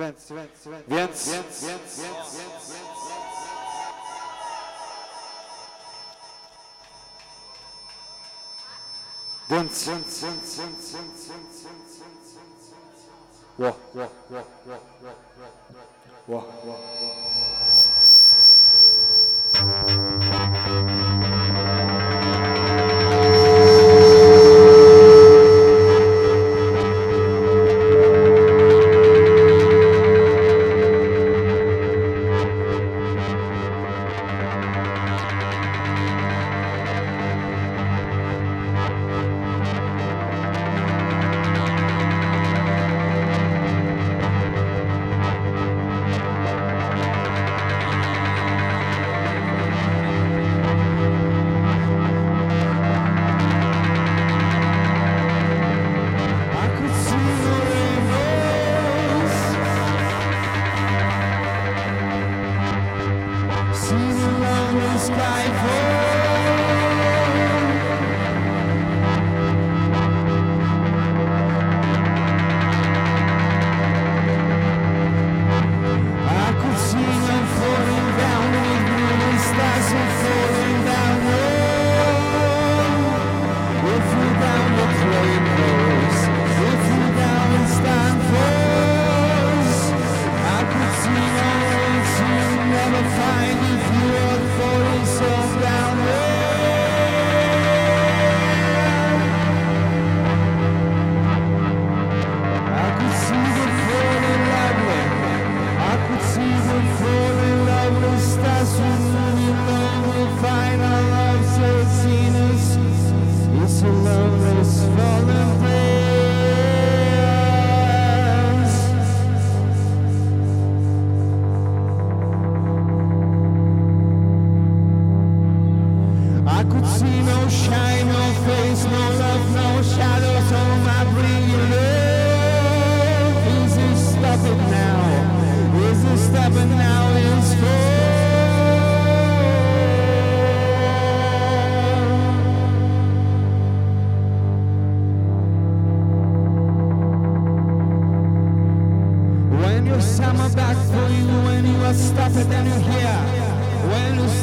więc, więc, więc, więc, Wo, wo, wo, wo, wo, wo, wo, wo, wo.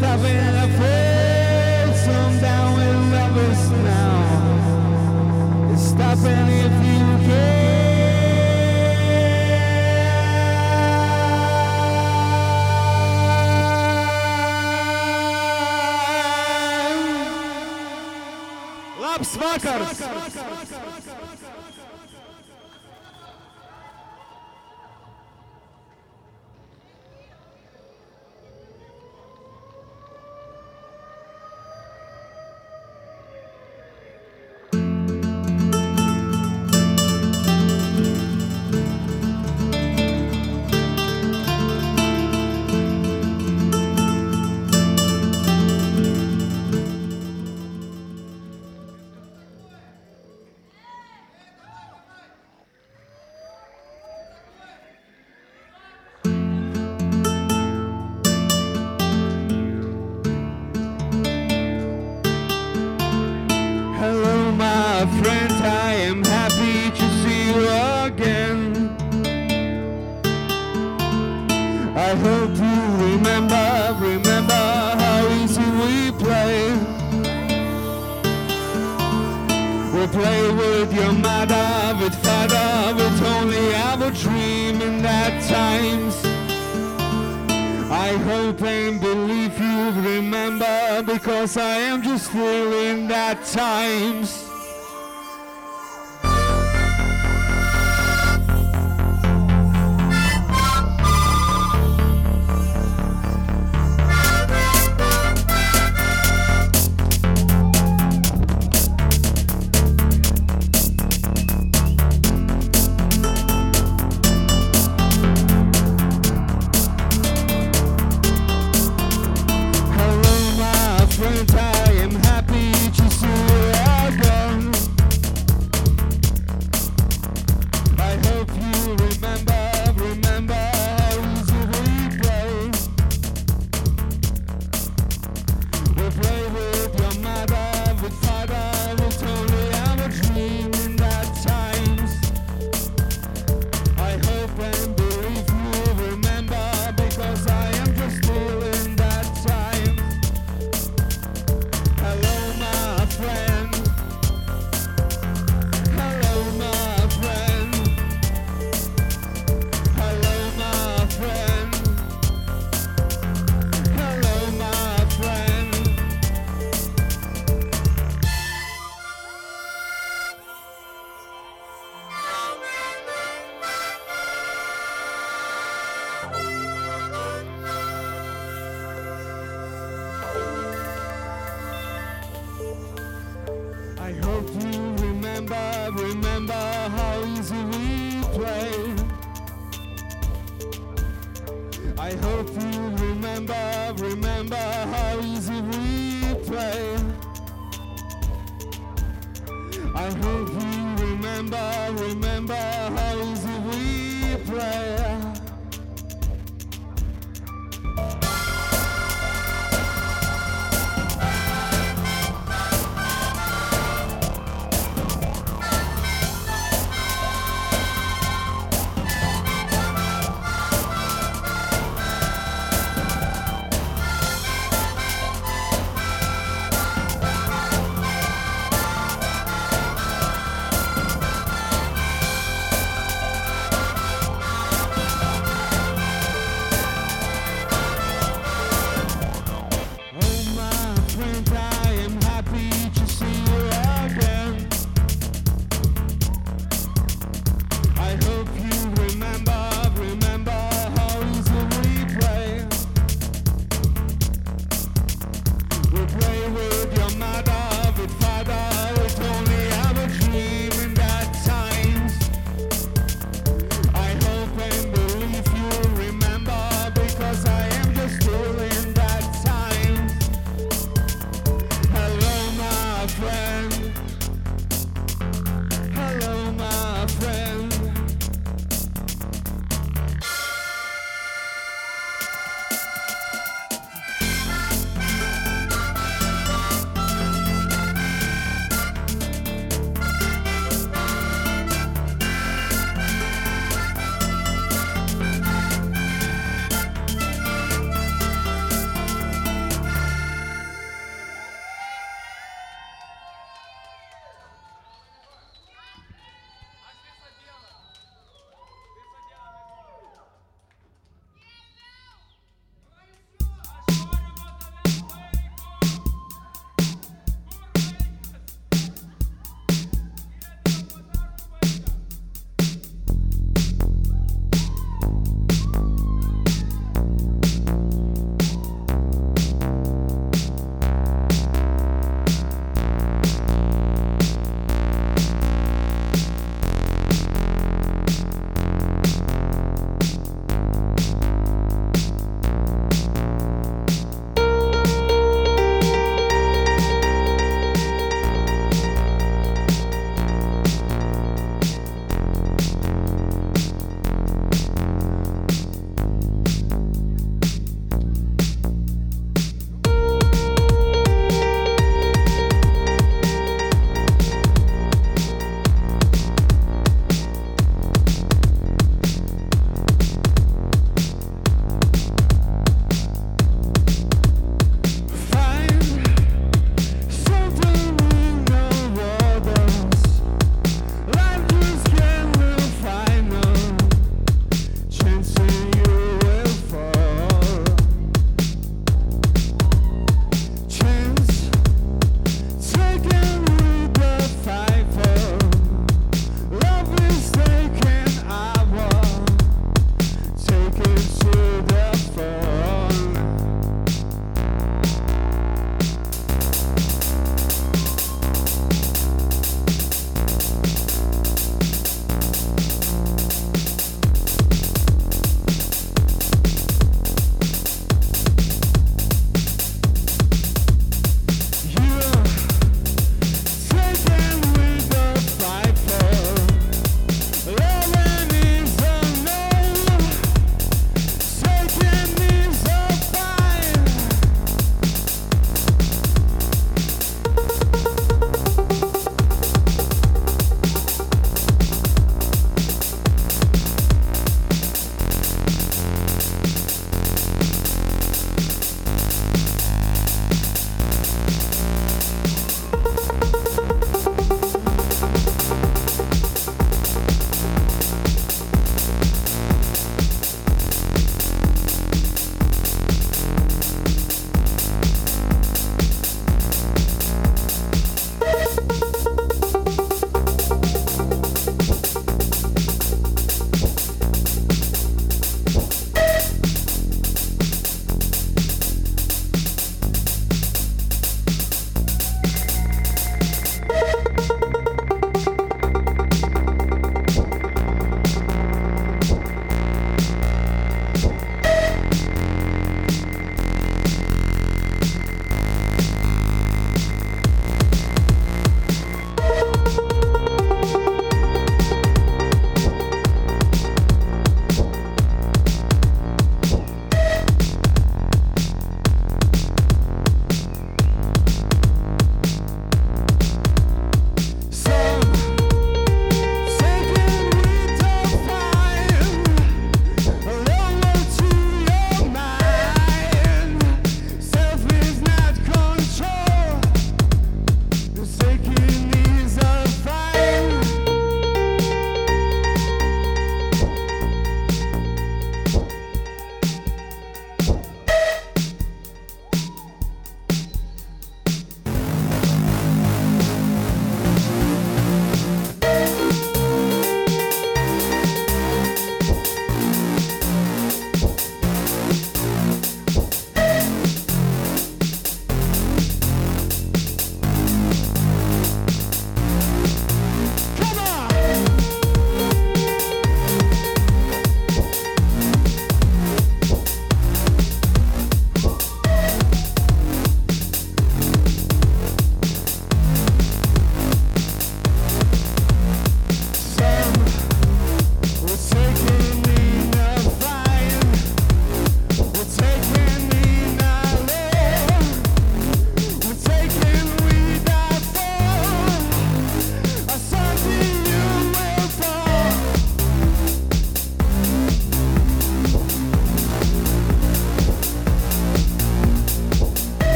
Stop and i'll love us now. If you. Labs vakars! Labs vakars.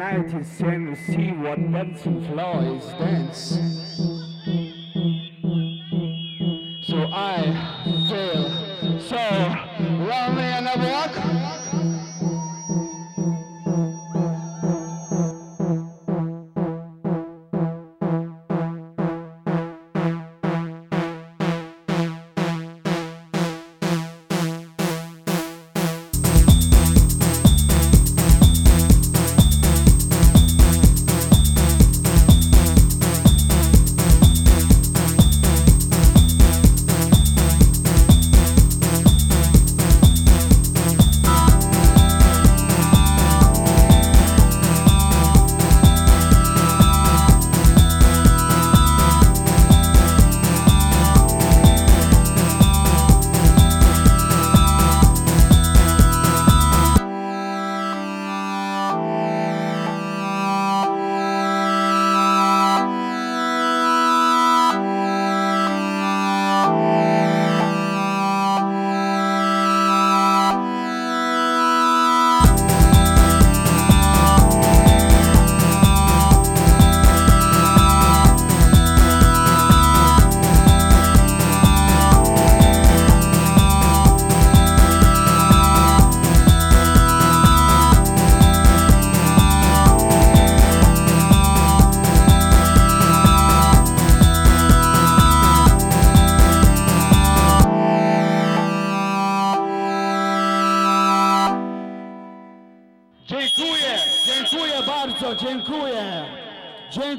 And see what dancing floor is dance.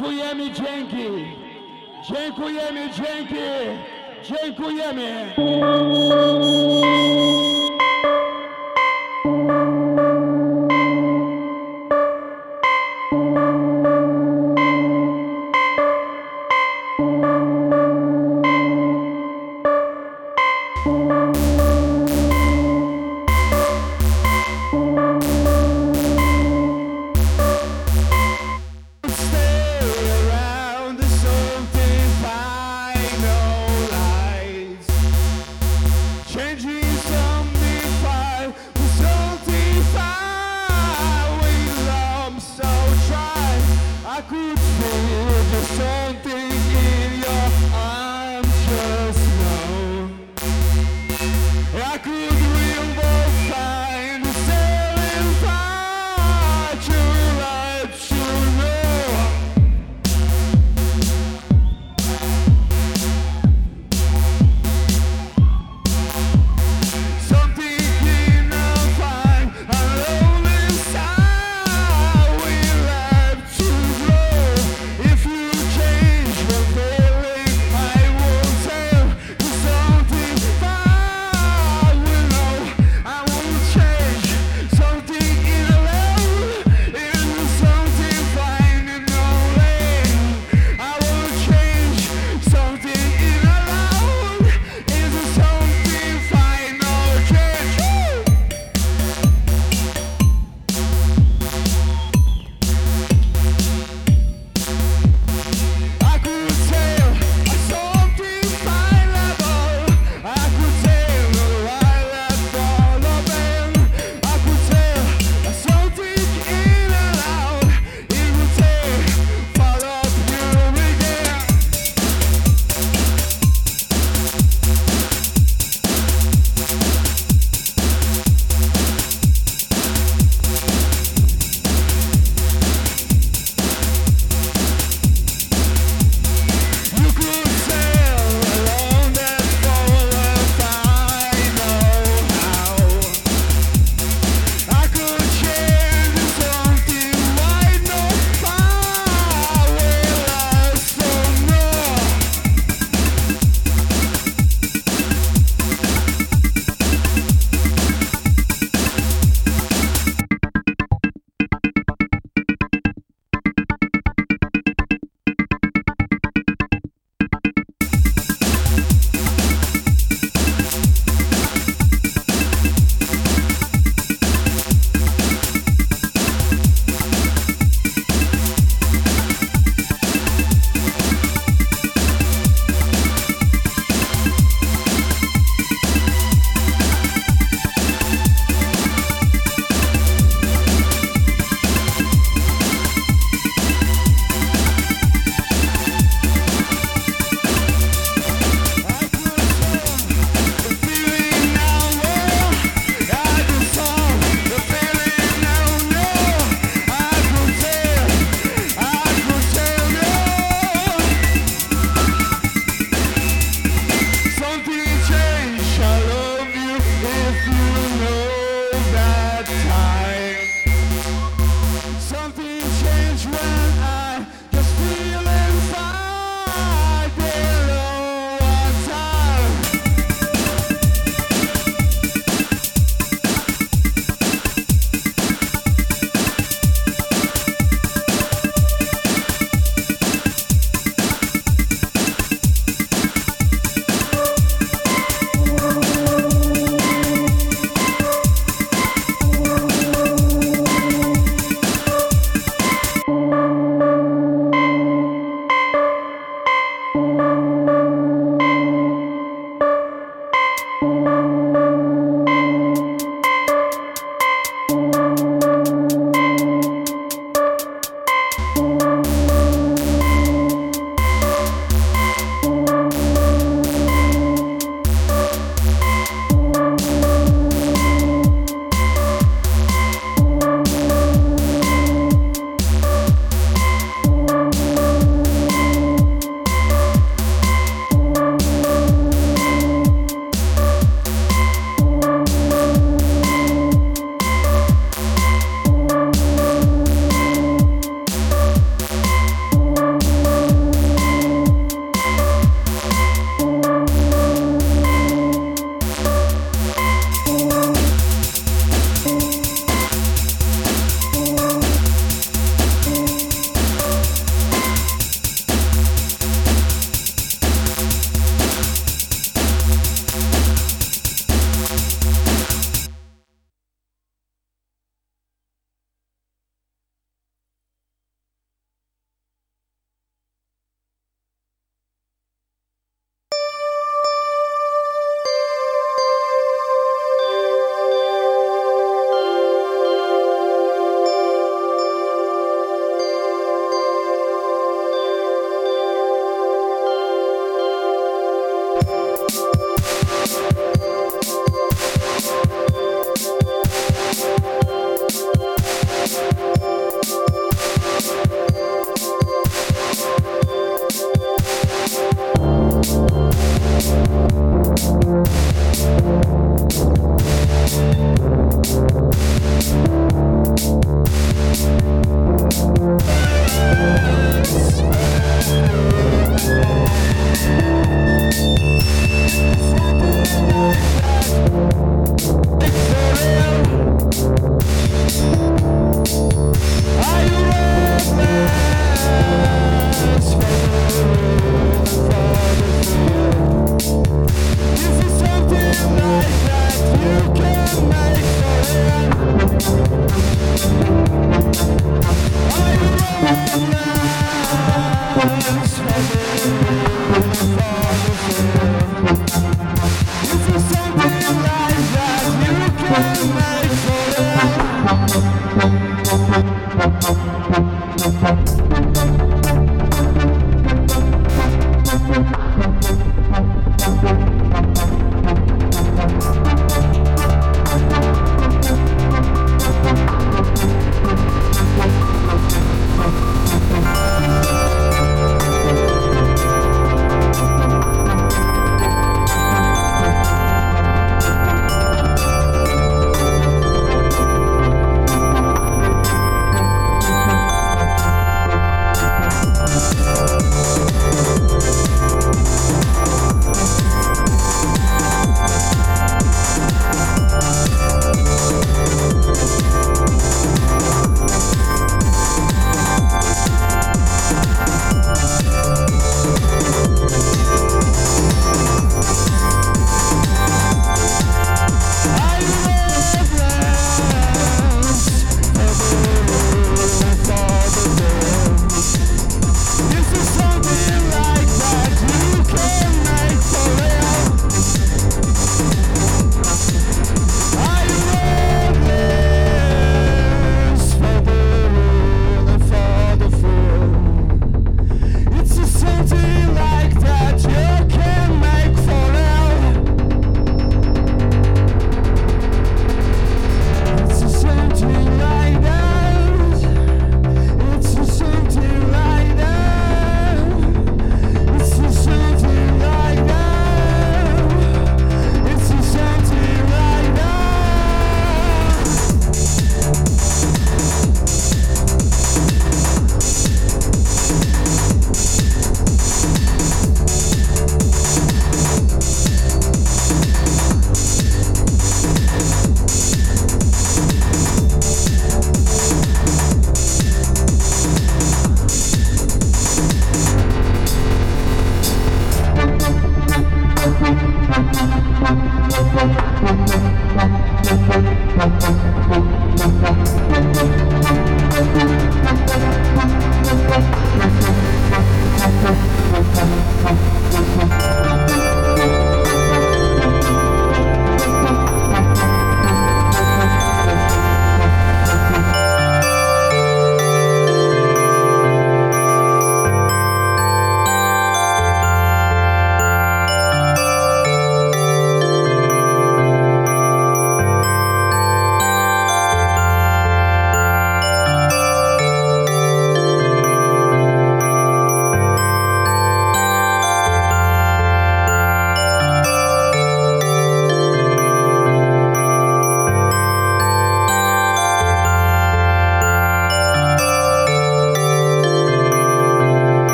Dziękujemy, dzięki! Dziękujemy, dzięki! Dziękujemy!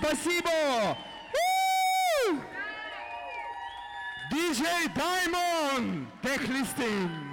Спасибо! Диджей Даймон! Техлистин!